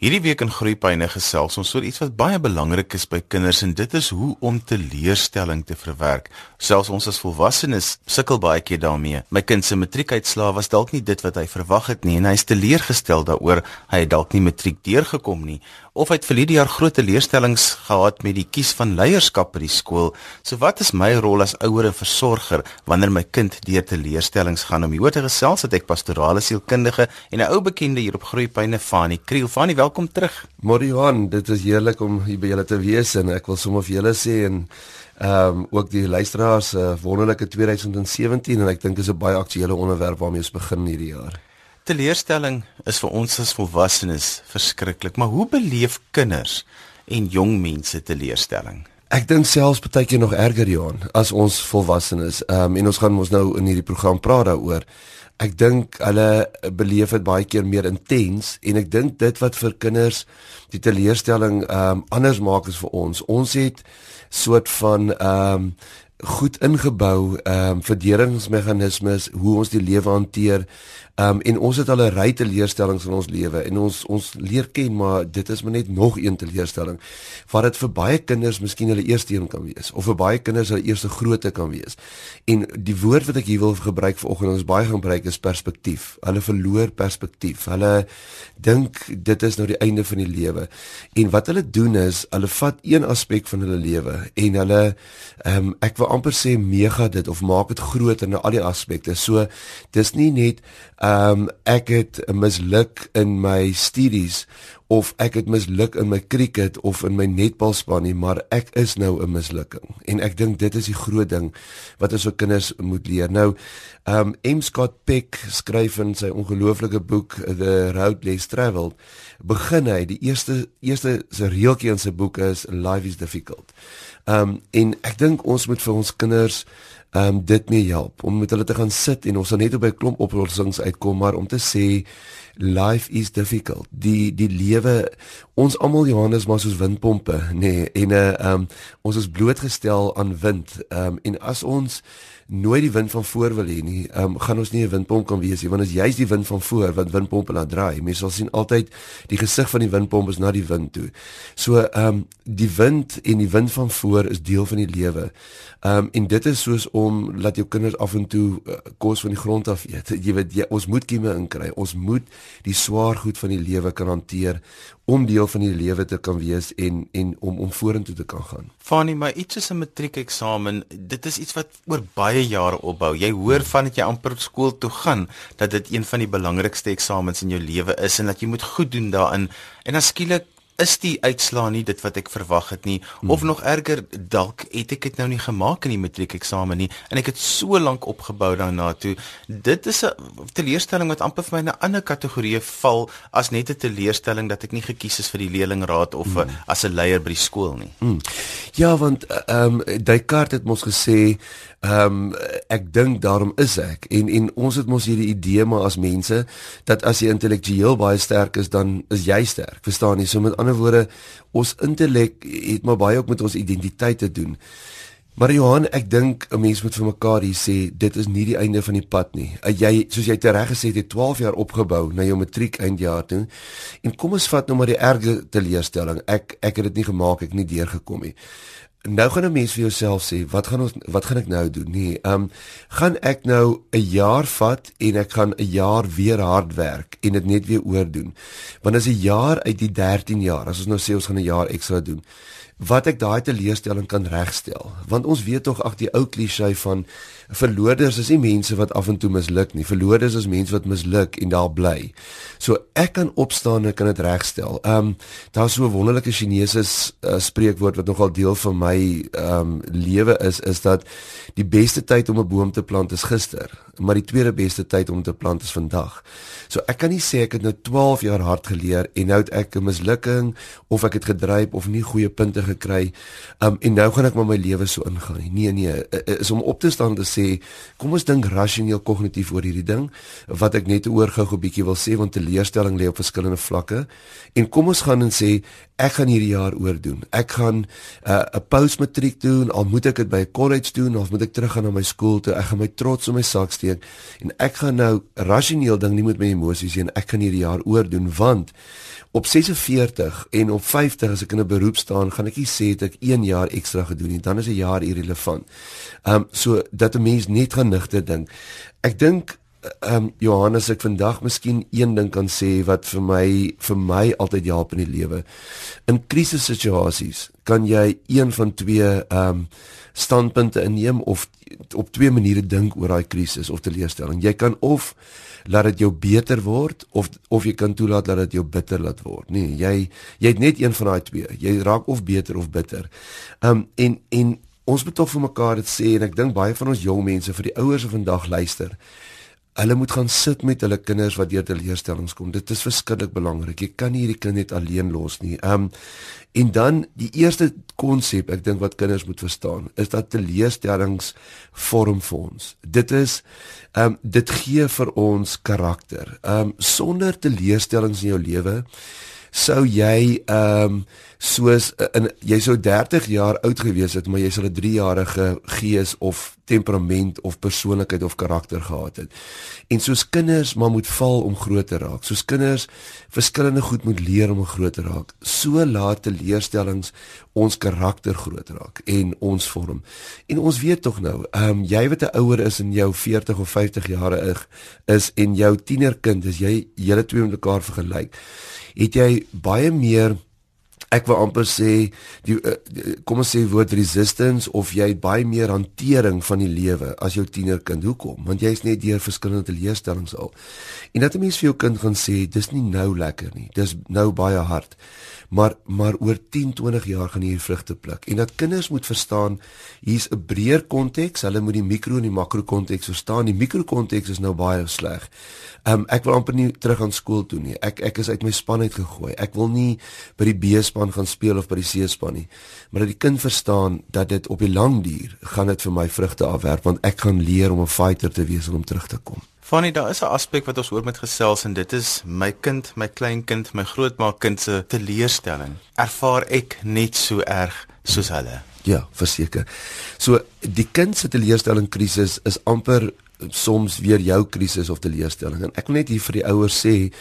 Hierdie week in Groepyne gesels ons oor iets wat baie belangrik is by kinders en dit is hoe om teleurstelling te verwerk. Selfs ons as volwassenes sukkel baie keer daarmee. My kind se matriekuitslae was dalk nie dit wat hy verwag het nie en hy is teleurgestel daaroor hy het dalk nie matriek deurgekom nie of hy het verlede jaar groot teleurstellings gehad met die kies van leierskap by die skool. So wat is my rol as ouer en versorger wanneer my kind deur teleurstellings gaan? Om hier te gesels het ek pastorale sielkundige en 'n ou bekende hier op Groepyne Fani Kriel. Fani, welkom terug. Morian, dit is heerlik om hier by julle te wees en ek wil sommer vir julle sê en ehm um, ook die luisteraars 'n uh, wonderlike 2017 en ek dink dit is 'n baie aktuele onderwerp waarmee ons begin hierdie jaar. Teleurstelling is vir ons as volwassenes verskriklik, maar hoe beleef kinders en jong mense teleurstelling? Ek dink selfs baie keer nog erger Johan as ons volwassenes. Ehm um, en ons gaan mos nou in hierdie program praat daaroor ek dink hulle beleef dit baie keer meer intens en ek dink dit wat vir kinders die teleurstelling ehm um, anders maak is vir ons. Ons het soort van ehm um, goed ingebou ehm um, verdedigingsmeganismes hoe ons die lewe hanteer. Ehm um, en ons het al 'n ry teleurstellings in ons lewe en ons ons leer ken maar dit is maar net nog een teleurstelling. Wat dit vir baie kinders miskien hulle eerste een kan wees of vir baie kinders hulle eerste grootte kan wees. En die woord wat ek hier wil gebruik vanoggend ons baie gebruik is perspektief. Hulle verloor perspektief. Hulle dink dit is nou die einde van die lewe. En wat hulle doen is hulle vat een aspek van hulle lewe en hulle ehm um, ek wil amper sê mega dit of maak dit groter in al die aspekte. So dis nie net ehm um, ek het misluk in my studies of ek het misluk in my cricket of in my netbalspan nie, maar ek is nou 'n mislukking. En ek dink dit is die groot ding wat ons vir kinders moet leer. Nou, ehm um, M Scott Peck skryf in sy ongelooflike boek The Road Less Traveled, begin hy die eerste eerste se reeltjie in sy boek is Life is difficult. Ehm um, en ek dink ons moet vir ons kinders um, dit mee help om met hulle te gaan sit en ons sal net op 'n klomp oplossings uitkom maar om te sê life is difficult. Die die lewe ons almal Johannes maar soos windpompe nê nee, en 'n uh, ehm um, ons is blootgestel aan wind. Ehm um, en as ons nooit die wind van voor wil hê nie, um, gaan ons nie 'n windpomp kan wees nie, want as jy's die wind van voor wat windpompe laat draai, mense sal sien altyd die gesig van die windpomp is na die wind toe. So ehm um, die wind en die wind van voor is deel van die lewe. Ehm um, en dit is soos om laat jou kinders af en toe uh, kos van die grond af eet. Jy weet jy, ons moet kieme inkry. Ons moet die swaar goed van die lewe kan hanteer om deel van die lewe te kan wees en en om om vorentoe te kan gaan. Fanie, maar iets soos 'n matriekeksamen, dit is iets wat oor baie jare opbou. Jy hoor van dat jy amper skool toe gaan, dat dit een van die belangrikste eksamens in jou lewe is en dat jy moet goed doen daarin. En dan skielik is die uitslaa nie dit wat ek verwag het nie hmm. of nog erger dalk het ek dit nou nie gemaak in die matriekeksamen nie en ek het so lank opgebou daarna toe dit is 'n teleurstelling wat amper vir my in 'n ander kategorie val as net 'n teleurstelling dat ek nie gekies is vir die leerlingraad of hmm. as 'n leier by die skool nie hmm. ja want ehm um, Descartes het mos gesê Ehm um, ek dink daarom is ek en en ons het mos hierdie idee maar as mense dat as jy intellektueel baie sterk is dan is jy sterk. Verstaan jy? So met ander woorde, ons intellek het maar baie ook met ons identiteit te doen. Maar Johan, ek dink 'n mens moet vir mekaar hier sê dit is nie die einde van die pad nie. Jy soos jy tereg gesê het, 12 jaar opgebou na jou matriek eindjaar toe. En kom ons vat nou maar die erge teleurstelling. Ek ek het dit nie gemaak, ek het nie deurgekom nie nou gaan 'n mens vir jouself sê, wat gaan ons wat gaan ek nou doen? Nee, ehm um, gaan ek nou 'n jaar vat en ek gaan 'n jaar weer hard werk en dit net weer oordoen. Want as 'n jaar uit die 13 jaar, as ons nou sê ons gaan 'n jaar ekstra doen, wat ek daai teleurstelling kan regstel. Want ons weet tog ag die ou klise van verloorders is nie mense wat af en toe misluk nie. Verloorders is mense wat misluk en daar bly. So ek kan opstaan en kan dit regstel. Ehm um, daar's so 'n wonderlike Chinese uh, spreekwoord wat nogal deel van my ehm um, lewe is is dat die beste tyd om 'n boom te plant is gister, maar die tweede beste tyd om te plant is vandag. So ek kan nie sê ek het nou 12 jaar hard geleer en nou het ek 'n mislukking of ek het gedryf of nie goeie punte gekry. Um en nou gaan ek maar my lewe so ingaan. Nee nee, is om op te staan te sê, kom ons dink rasioneel kognitief oor hierdie ding wat ek net oor gou 'n bietjie wil sê want teleurstelling lê op verskillende vlakke. En kom ons gaan en sê ek gaan hierdie jaar oordoen. Ek gaan 'n uh, postmatriek doen, al moet ek dit by 'n college doen of moet ek teruggaan na my skool toe. Ek gaan my trots op my sak steek en ek gaan nou rasioneel ding nie met my emosies nie en ek kan hierdie jaar oordoen want op 46 en op 50 as ek in 'n beroep staan, gaan ek nie sê dat ek 1 jaar ekstra gedoen het, dan is 'n jaar irrelevant. Ehm um, so dat 'n mens net gaan nigter dink. Ek dink ehm um, Johannes ek vandag miskien een ding kan sê wat vir my vir my altyd help in die lewe. In krisissituasies kan jy een van twee ehm um, standpunte inneem of op twee maniere dink oor daai krisis of teleurstelling. Jy kan of laat dit jou beter word of of jy kan toelaat dat dit jou bitter laat word. Nee, jy jy het net een van daai twee. Jy raak of beter of bitter. Um en en ons moet tog vir mekaar dit sê en ek dink baie van ons jong mense vir die ouers wat vandag luister. Hulle moet gaan sit met hulle kinders wat deur teleurstellings kom. Dit is verskriklik belangrik. Jy kan nie hierdie kind net alleen los nie. Um en dan die eerste konsep ek dink wat kinders moet verstaan is dat teleurstellings vorm vir ons. Dit is um dit gee vir ons karakter. Um sonder teleurstellings in jou lewe sou jy um soos in jy sou 30 jaar oud gewees het, maar jy sal 'n 3-jarige gees of temperament of persoonlikheid of karakter gehad het. En soos kinders maar moet val om groot te raak. Soos kinders verskillende goed moet leer om groot te raak. So laat te leerstellings ons karakter groot raak en ons vorm. En ons weet tog nou, ehm um, jy wat 'n ouer is in jou 40 of 50 jare is en jou tienerkind is jy julle twee met mekaar vergelyk het jy baie meer ek wil amper sê die eh, kom ons sê woord resistance of jy het baie meer hantering van die lewe as jou tienerkind. Hoekom? Want jy's net deur verskillende leerstellings al. En dat 'n mens vir jou kind gaan sê dis nie nou lekker nie. Dis nou baie hard maar maar oor 10 20 jaar gaan hier vrugte pluk. En dat kinders moet verstaan hier's 'n breër konteks hulle moet die mikro en die makro konteks verstaan. Die mikro konteks is nou baie sleg. Um, ek wil amper nie terug aan skool toe nie. Ek ek is uit my span uit gegooi ek wil nie by die B span gaan speel of by die C span nie. Maar dat die kind verstaan dat dit op die lang duur gaan dit vir my vrugte afwerp want ek gaan leer om 'n fighter te wees en om terug te kom Fanny, daar is 'n aspek wat ons oor met gesels en dit is my kind, my kleinkind, my grootmaakkind se teleurstelling. Ervaar ek net so erg soos hulle? Ja, verseker. So die kind se teleurstelling krisis is amper soms weer jou krisis of teleurstelling. En ek wil net hier vir die ouers sê,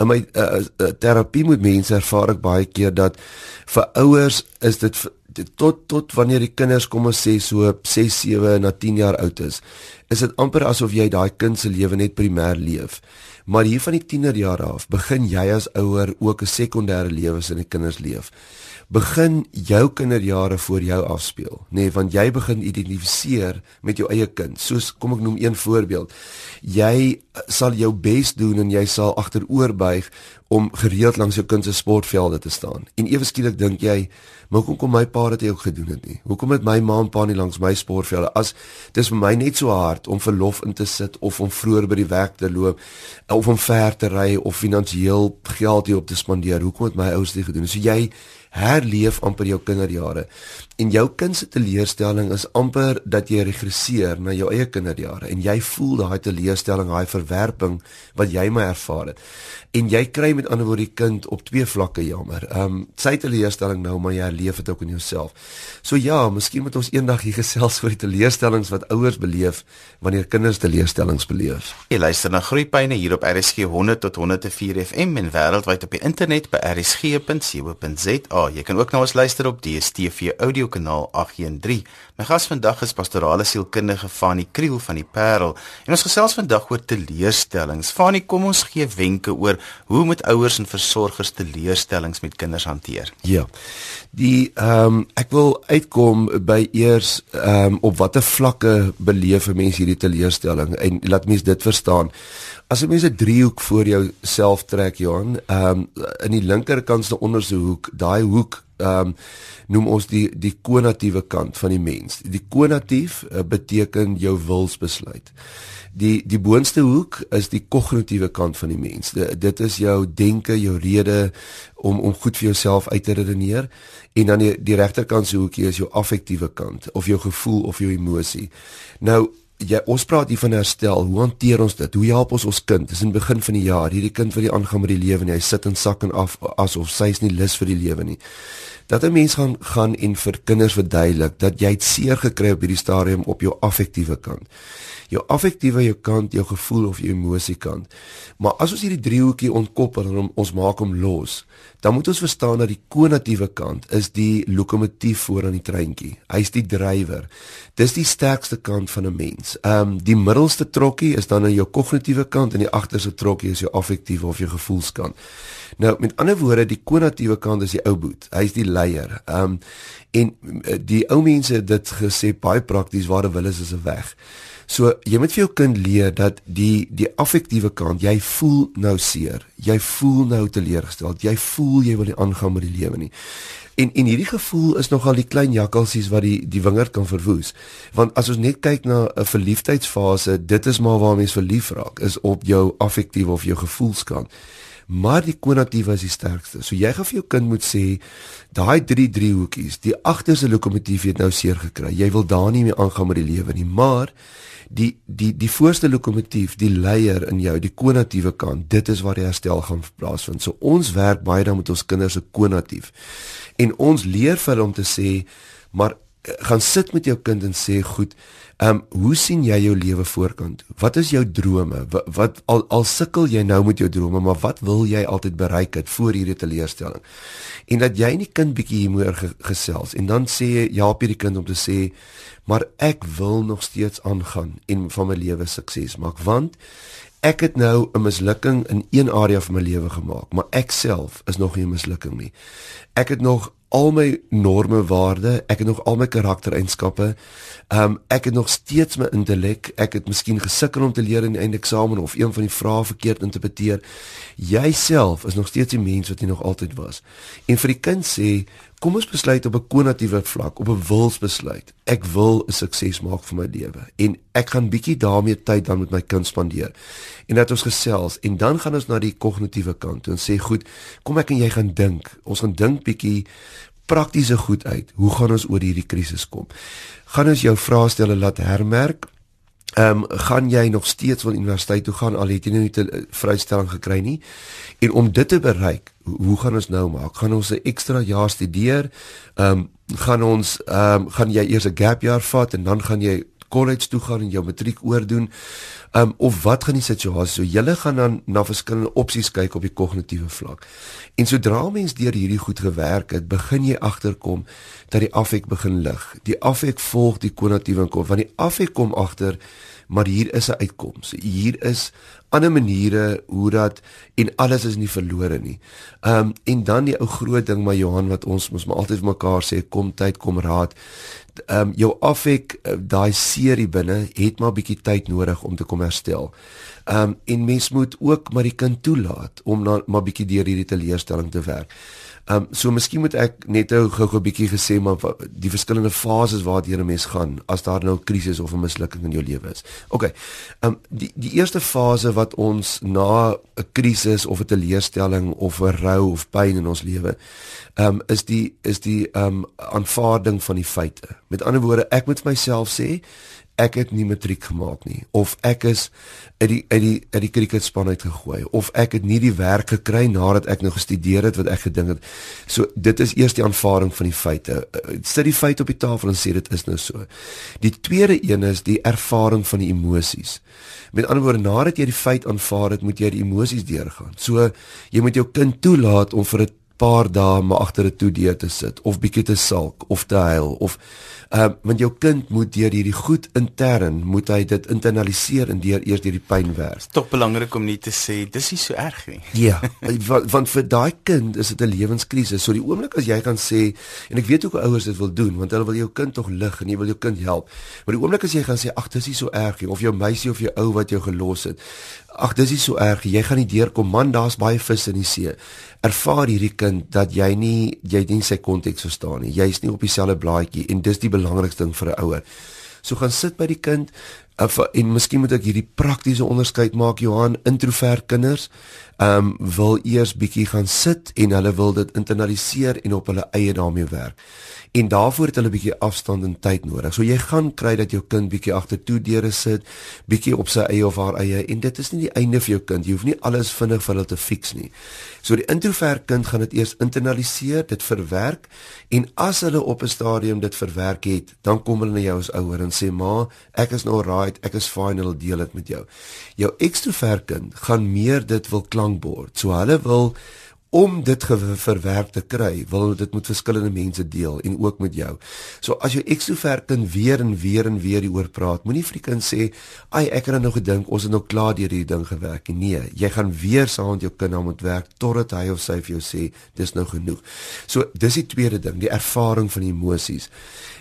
in my uh, uh, terapie met mense ervaar ek baie keer dat vir ouers is dit tot tot wanneer die kinders kom ons sê so 6, 7 na 10 jaar oud is, is dit amper asof jy daai kind se lewe net primêr leef. Maar hier van die tienerjare af begin jy as ouer ook 'n sekondêre lewe in die kinders leef begin jou kinderjare voor jou afspeel, nê, nee, want jy begin identifiseer met jou eie kind. Soos kom ek noem een voorbeeld. Jy sal jou bes doen en jy sal agteroor buig om gereeld langs jou kind se sportvelde te staan. En ewe skielik dink jy, maar hoekom kom my pa dit ook gedoen het nie? Hoekom het my ma en pa nie langs my sportvelde as dis vir my net so hard om verlof in te sit of om vroeër by die werk te loop of om ver te ry of finansiëel geld hier op te spandeer. Hoekom het my ouers dit gedoen? So jy herleef amper jou kinderjare. En jou kind se teleurstelling is amper dat jy regresseer na jou eie kinderjare en jy voel daai teleurstelling, daai verwerping wat jy my ervaar het. En jy kry met ander woorde die kind op twee vlakke jammer. Ehm um, sy teleurstelling nou, maar jy herleef dit ook in jouself. So ja, miskien moet ons eendag hier gesels oor die teleurstellings wat ouers beleef wanneer kinders teleurstellings beleef. Jy luister na Groepyne hier op RSG 100 tot 104 FM en wêreldwyd op die internet by rsg.co.za. Jy kan ook na ons luister op DStv audio kanaal 813. My gas vandag is pastorale sielkundige Fanie Kriel van die Parel. En ons gesels vandag oor teleurstellings. Fanie, kom ons gee wenke oor hoe moet ouers en versorgers teleurstellings met kinders hanteer? Ja. Die ehm um, ek wil uitkom by eers ehm um, op watter vlakke beleef 'n mens hierdie teleurstelling en laat mens dit verstaan. As jy mens 'n driehoek voor jou self trek, Johan, ehm um, in die linkerkant se onderste hoek, daai hoek ehm um, noem ons die die konatiewe kant van die mens. Die konatief uh, beteken jou wilsbesluit. Die die boonste hoek is die kognitiewe kant van die mens. De, dit is jou denke, jou rede om om goed vir jouself uit te redeneer en dan die, die regterkant se hoekie is jou affektiewe kant of jou gevoel of jou emosie. Nou Ja, ons praat hier van herstel. Hoe hanteer ons dit? Hoe help ons ons kind? Dis in die begin van die jaar. Hierdie kind wat jy aangaan met die lewe en hy sit in sak en af asof sy is nie lus vir die lewe nie. Dat 'n mens gaan gaan en vir kinders verduidelik dat jy het seer gekry op hierdie stadium op jou affektiewe kant jou affektiewe jou kant, jou gevoel of jou emosie kant. Maar as ons hierdie driehoekie ontkoppel en ons maak hom los, dan moet ons verstaan dat die kognitiewe kant is die lokomotief voor aan die treintjie. Hy's die drywer. Dis die sterkste kant van 'n mens. Ehm um, die middelste trokkie is dan aan jou kognitiewe kant en die agterste trokkie is jou affektiewe of jou gevoelskant. Nou met ander woorde, die kognitiewe kant is die ou boet. Hy's die leier. Ehm um, en eh, die ou mense het dit gesê baie prakties waar hulle is is 'n weg. So jy moet vir jou kind leer dat die die affektiewe kant, jy voel nou seer. Jy voel nou teleurgestel. Jy voel jy wil nie aangaan met die lewe nie. En en hierdie gevoel is nogal die klein jakkalsies wat die die wingerd kan verwoes. Want as ons net kyk na 'n verliefdheidsfase, dit is maar waar mens verlief raak, is op jou affektiewe of jou gevoelskant. Maar die kognitiewe is die sterkste. So jy gaan vir jou kind moet sê, daai drie driehoekies, die agterste lokomotief het nou seer gekry. Jy wil daar nie meer aangaan met die lewe nie, maar die die die voorste lokomotief, die leier in jou, die kognitiewe kant, dit is waar die herstel gaan plaasvind. So ons werk baie dan met ons kinders se kognitief. En ons leer vir hulle om te sê, maar eh, gaan sit met jou kind en sê, goed, ehm um, hoe sien jy jou lewe voorkant? Wat is jou drome? Wat, wat al al sukkel jy nou met jou drome, maar wat wil jy altyd bereik het voor hierdie teleurstelling? En dat jy nie kind bietjie hiermoor gesels en dan sê jy help hierdie kind om te sê maar ek wil nog steeds aangaan en van my lewe sukses maak want ek het nou 'n mislukking in een area van my lewe gemaak maar ek self is nog nie 'n mislukking nie ek het nog al my norme waarde ek het nog al my karaktereienskappe. Um, ek het nog steeds my intellek. Ek het miskien gesukkel om te leer in die eindeksamen of een van die vrae verkeerd interpreteer. Jouself is nog steeds die mens wat jy nog altyd was. En vir die kind sê Kom ons besluit op 'n kognitiewe vlak, op 'n wilsbesluit. Ek wil 'n sukses maak vir my lewe en ek gaan bietjie daarmee tyd dan met my kind spandeer. En dat ons gesels en dan gaan ons na die kognitiewe kant en sê goed, kom ek en jy gaan dink. Ons gaan dink bietjie praktiese goed uit. Hoe gaan ons oor hierdie krisis kom? Gaan ons jou vraestelle laat hermerk Ehm um, gaan jy nog steeds wil universiteit toe gaan al het jy nie 'n vrystelling gekry nie. En om dit te bereik, hoe gaan ons nou maak? Gaan ons 'n ekstra jaar studeer? Ehm um, gaan ons ehm um, gaan jy eers 'n gap jaar vat en dan gaan jy college toe gaan en jou matriek oordoen? Um, of wat gaan die situasie? So julle gaan dan na verskillende opsies kyk op die kognitiewe vlak. En sodra mens deur hierdie goed gewerk het, begin jy agterkom dat die afek begin lig. Die afek volg die kognitiewe kom want die afek kom agter maar hier is 'n uitkoms. Hier is ander maniere hoe dat en alles is nie verlore nie. Ehm um, en dan die ou groot ding maar Johan wat ons mos maar altyd vir mekaar sê kom tyd kom raad. Ehm um, jou afek eh, daai serie binne het maar bietjie tyd nodig om te kom herstel. Ehm um, en mens moet ook maar die kind toelaat om na maar bietjie deur hierdie teleurstelling te werk. Ehm um, so miskien moet ek net nou gou-gou 'n bietjie gesê maar die verskillende fases waartoe 'n mens gaan as daar nou 'n krisis of 'n mislukking in jou lewe is. OK. Ehm um, die die eerste fase wat ons na 'n krisis of 'n teleurstelling of 'n rou of pyn in ons lewe ehm um, is die is die ehm um, aanvaarding van die feite. Met ander woorde, ek moet myself sê ek het nie matriek gemaak nie of ek is uit die uit die uit die cricketspan uitgegooi of ek het nie die werk gekry nadat ek nou gestudeer het wat ek gedink het. So dit is eers die aanvaarding van die feite. Eh, sit die feit op die tafel en sê dit is nou so. Die tweede een is die ervaring van die emosies. Met ander woorde nadat jy die feit aanvaar het, moet jy die emosies deurgaan. So jy moet jou kind toelaat om vir 'n paar dae maar agter 'n toedeur te sit of bietjie te sulk of te huil of uh want jou kind moet deur hierdie goed intern moet hy dit internaliseer en deur eers deur die pyn werk. Tog belangrik om nie te sê dis nie so erg nie. Ja, want, want vir daai kind is dit 'n lewenskrisis. So die oomblik as jy kan sê en ek weet ook ouers dit wil doen want hulle wil jou kind tog lig en jy wil jou kind help. Maar die oomblik as jy gaan sê ag dis nie so erg nie of jou meisie of jou ou wat jou gelos het. Ag dis nie so erg. Jy gaan nie deurkom man, daar's baie vis in die see. Ervaar hierdie kind dat jy nie jy nie sy konteks verstaan nie. Jy's nie op dieselfde blaadjie en dis die belangrikste ding vir 'n ouer. So gaan sit by die kind en miskien moet ek hierdie praktiese onderskeid maak Johan introvert kinders ehm um, wil eers bietjie gaan sit en hulle wil dit internaliseer en op hulle eie daarmee werk. En daarvoor het hulle bietjie afstand en tyd nodig. So jy gaan kry dat jou kind bietjie agter toe deure sit, bietjie op sy eie of haar eie en dit is nie die einde vir jou kind. Jy hoef nie alles vinnig vir hulle te fix nie. So die introvert kind gaan dit eers internaliseer, dit verwerk en as hulle op 'n stadium dit verwerk het, dan kom hulle na jou as ouer en sê: "Ma, ek is nou right, ek is fine, hulle deel dit met jou." Jou extrovert kind gaan meer dit wil klankbord. So hulle wil om dit verwerk te kry, wil dit met verskillende mense deel en ook met jou. So as jou ekstrovert kind weer en weer en weer hieroor praat, moenie vir die kind sê, "Ag, ek het nou gedink ons het nou klaar deur hierdie ding gewerk." Nee, jy gaan weer saam met jou kind aan moet werk totdat hy of sy vir jou sê, "Dis nou genoeg." So dis die tweede ding, die ervaring van emosies.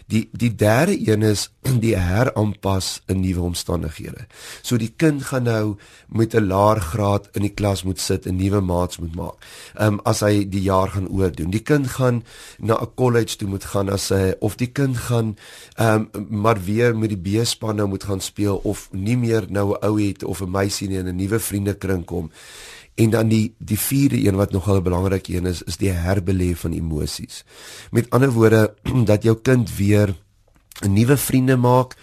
Die die derde een is die heraanpas in nuwe omstandighede. So die kind gaan nou met 'n laer graad in die klas moet sit en nuwe maats moet maak. Um, as hy die jaar gaan oordoen. Die kind gaan na 'n college toe moet gaan as hy of die kind gaan um, maar weer met die B-span nou moet gaan speel of nie meer nou 'n ou het of 'n meisie nie in 'n nuwe vriendekring kom. En dan die die vierde een wat nogal 'n belangrike een is, is die herbeleef van emosies. Met ander woorde dat jou kind weer 'n nuwe vriende maak,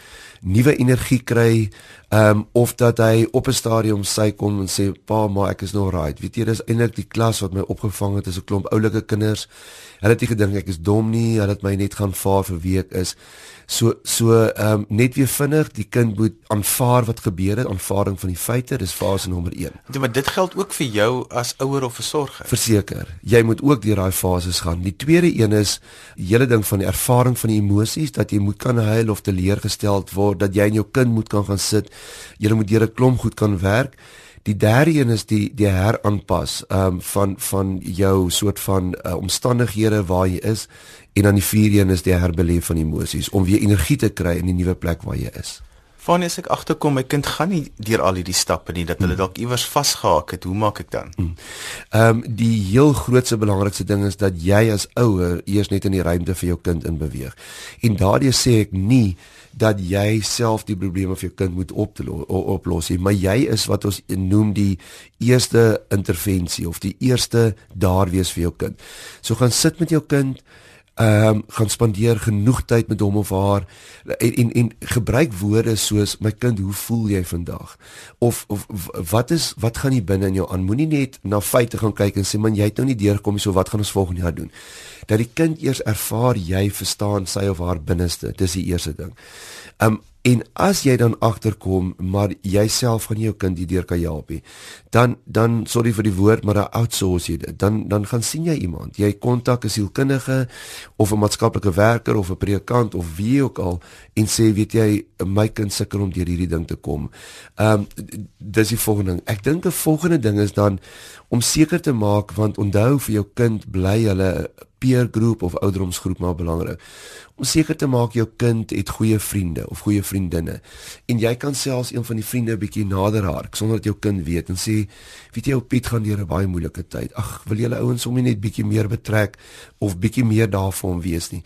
nuwe energie kry, ehm um, of dat hy op 'n stadium sy kom en sê pa, maar ek is nog right. Weet jy, dis eintlik die klas wat my opgevang het, is 'n klomp oulike kinders. Hulle het nie gedink ek is dom nie, hulle het my net gaan vaar vir week is. So so ehm um, net weer vinnig, die kind moet aanvaar wat gebeur het, aanvaarding van die feite, dis fase nommer 1. Ja, maar dit geld ook vir jou as ouer of versorger. Verseker, jy moet ook deur daai fases gaan. Die tweede een is die hele ding van die ervaring van die emosies dat jy moet kan huil of teleurgesteld word, dat jy en jou kind moet kan gaan sit. Jy moet deur 'n klomp goed kan werk. Die derde een is die die heraanpas ehm um, van van jou soort van uh, omstandighede waar jy is en dan die vierde een is die herbeleef van emosies om weer energie te kry in die nuwe plek waar jy is. Van as ek agterkom my kind gaan nie deur al hierdie stappe nie dat hulle hmm. dalk iewers vasgehak het, hoe maak ek dan? Hmm. Ehm um, die heel grootste belangrikste ding is dat jy as ouer eers net in die ruimte vir jou kind inbeweeg. En daardie sê ek nie dat jy self die probleme vir jou kind moet oplos nie, maar jy is wat ons noem die eerste intervensie of die eerste daar wees vir jou kind. So gaan sit met jou kind ehm um, gaan spandeer genoeg tyd met hom of haar. En en, en gebruik woorde soos my kind hoe voel jy vandag? Of of wat is wat gaan hier binne in jou aan? Moenie net na feite gaan kyk en sê man jy het nou nie deurgekom so wat gaan ons volgende jaar doen? Dat die kind eers ervaar jy verstaan sy of haar binneste. Dis die eerste ding. Ehm um, En as jy dan agterkom maar jouself gaan jou kind hierdeur kan help nie. Dan dan sorry vir die woord maar dan outsource jy dit. Dan dan gaan sien jy iemand. Jy kontak 'n sielkundige of 'n maatskaplike werker of 'n predikant of wie ook al en sê weet jy my kind sukkel om deur hierdie ding te kom. Ehm um, dis die volgende ding. Ek dink 'n volgende ding is dan om seker te maak want onthou vir jou kind bly hulle peer groep of ouderdomsgroep maar belangrik. Om seker te maak jou kind het goeie vriende of goeie vriendinne. En jy kan selfs een van die vriende 'n bietjie nader hark sonder dat jou kind weet en sê weet jy ou Piet gaan deur 'n baie moeilike tyd. Ag wil julle ouens hom net bietjie meer betrek of bietjie meer daar vir hom wees nie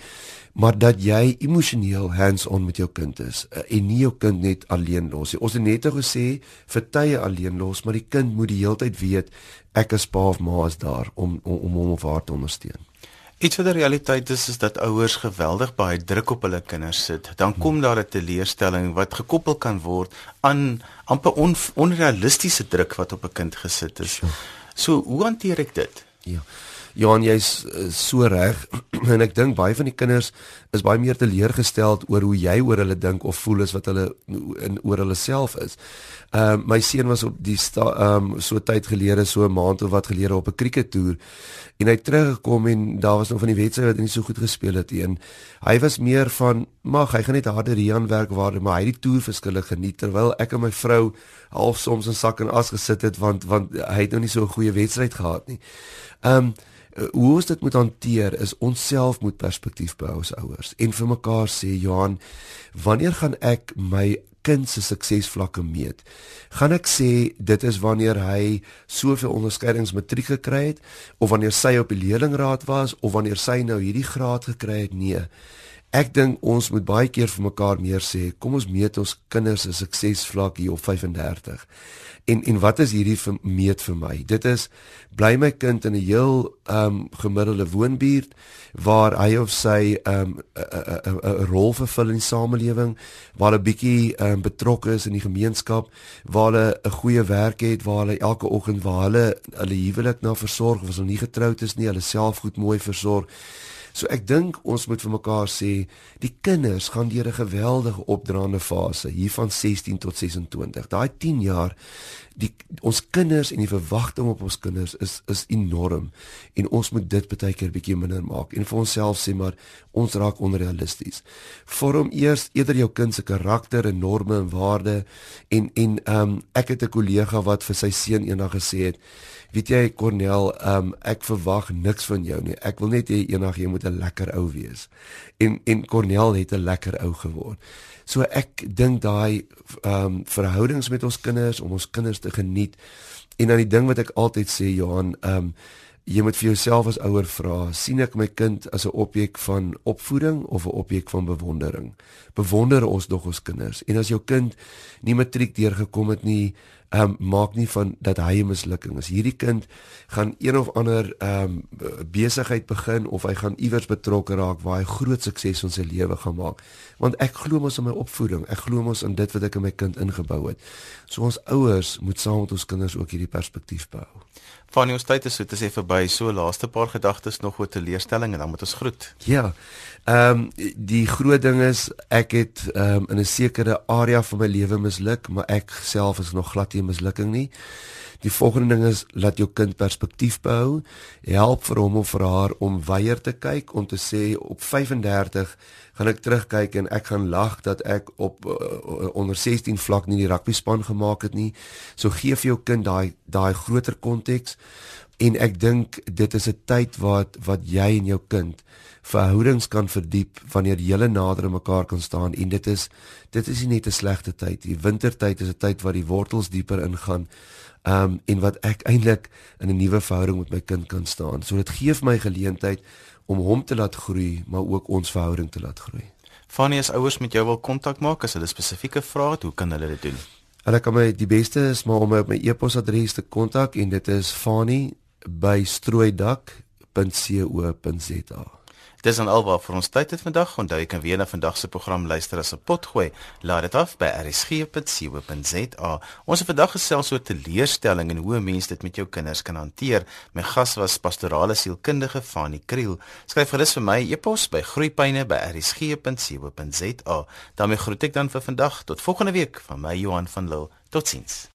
maar dat jy emosioneel hands-on met jou kind is eh, en nie jou kind net alleen los nie. Ons het net gesê vir tye alleen los maar die kind moet die heeltyd weet ek is pa of ma is daar om om, om hom of haar te ondersteun Iets wat die realiteit is is dat ouers geweldig baie druk op hulle kinders sit. Dan kom hmm. daar 'n teleurstelling wat gekoppel kan word aan amper on, onrealistiese druk wat op 'n kind gesit is. So, hoe hanteer ek dit? Ja. Johan, jy's uh, so reg en ek dink baie van die kinders is baie meer teleurgesteld oor hoe jy oor hulle dink of voel as wat hulle in oor hulle self is. Ehm uh, my seun was op die ehm um, so tyd gelede so 'n maand of wat gelede op 'n krieketoer en hy het teruggekom en daar was nog van die wedstryd wat hy nie so goed gespeel het nie. En hy was meer van mag hy gaan net harder hier werk waar maar hy die toer verskille geniet terwyl ek en my vrou half soms in sak en as gesit het want want hy het nou nie so 'n goeie wedstryd gehad nie. Ehm um, hoe ons dit moet hanteer is ons self moet perspektief behou as ouers en vir mekaar sê Johan wanneer gaan ek my kind se suksesvlakke meet. Gaan ek sê dit is wanneer hy soveel onderskeidings matriek gekry het of wanneer sy op die leerlingraad was of wanneer sy nou hierdie graad gekry het? Nee. Ek dink ons moet baie keer vir mekaar meer sê, kom ons meet ons kinders se suksesvlak hier op 35. En en wat is hierdie vir, meet vir my? Dit is bly my kind in 'n heel ehm um, gemiddelde woonbuurt waar hy of sy ehm um, 'n rol vervul in die samelewing, waar hulle bietjie ehm um, betrokke is in die gemeenskap, waar hulle 'n goeie werk het, waar hulle elke oggend waar hulle hulle huwelik na versorg of as hulle nie getroud is nie, hulle self goed mooi versorg. So ek dink ons moet vir mekaar sê die kinders gaan deur 'n geweldige opdraande fase hier van 16 tot 26. Daai 10 jaar die ons kinders en die verwagting op ons kinders is is enorm en ons moet dit baie keer bietjie minder maak en vir onsself sê maar ons raak onrealisties. Vorm eers eerder jou kind se karakter en norme en waardes en en ehm um, ek het 'n kollega wat vir sy seun eendag gesê het weet jy Cornel, um, ek verwag niks van jou nie. Ek wil net hê eendag jy moet 'n lekker ou wees. En en Cornel het 'n lekker ou geword. So ek dink daai um, verhoudings met ons kinders om ons kinders te geniet. En dan die ding wat ek altyd sê Johan, um, jy moet vir jouself as ouer vra, sien ek my kind as 'n objek van opvoeding of 'n objek van bewondering? Bewonder ons nog ons kinders? En as jou kind nie matriek deurgekom het nie, ehm um, maak nie van dat hy 'n mislukking is. Hierdie kind gaan een of ander ehm um, besigheid begin of hy gaan iewers betrokke raak waar hy groot sukses in sy lewe gaan maak. Want ek glo mos in my opvoeding. Ek glo mos in dit wat ek in my kind ingebou het. So ons ouers moet saam met ons kinders ook hierdie perspektief behou. Van ons tyd is so te sê verby. So laaste paar gedagtes nog oor teleurstelling en dan moet ons groet. Ja. Ehm um, die groot ding is ek het ehm um, in 'n sekere area van my lewe misluk, maar ek self is nog glad nie 'n mislukking nie. Die volgende ding is laat jou kind perspektief behou. Help vir hom of vir haar om weier te kyk om te sê op 35 gaan ek terugkyk en ek gaan lag dat ek op uh, onder 16 vlak nie die rugby span gemaak het nie. So gee vir jou kind daai daai groter konteks en ek dink dit is 'n tyd wat wat jy en jou kind verhoudings kan verdiep wanneer julle nader aan mekaar kan staan en dit is dit is nie net 'n slegte tyd die wintertyd is 'n tyd waar die wortels dieper ingaan um en wat ek eintlik in 'n nuwe verhouding met my kind kan staan so dit gee my geleentheid om hom te laat groei maar ook ons verhouding te laat groei Fanny as ouers met jou wil kontak maak as hulle spesifieke vrae het hoe kan hulle dit doen Hulle kan my die beste is maar om my op my e-posadres te kontak en dit is fanny by strooidak.co.za. Dis dan alwaar vir ons tyd het vandag. Onthou jy kan weer na vandag se program luister as 'n pot gooi. Laat dit af by rsg.co.za. Ons het vandag gesels oor teleurstelling en hoe mense dit met jou kinders kan hanteer. My gas was pastorale sielkundige Fanie Kriel. Skryf gerus vir my e-pos by groeipyne@rsg.co.za. daarmee groet ek dan vir vandag tot volgende week van my Johan van Lille. Totsiens.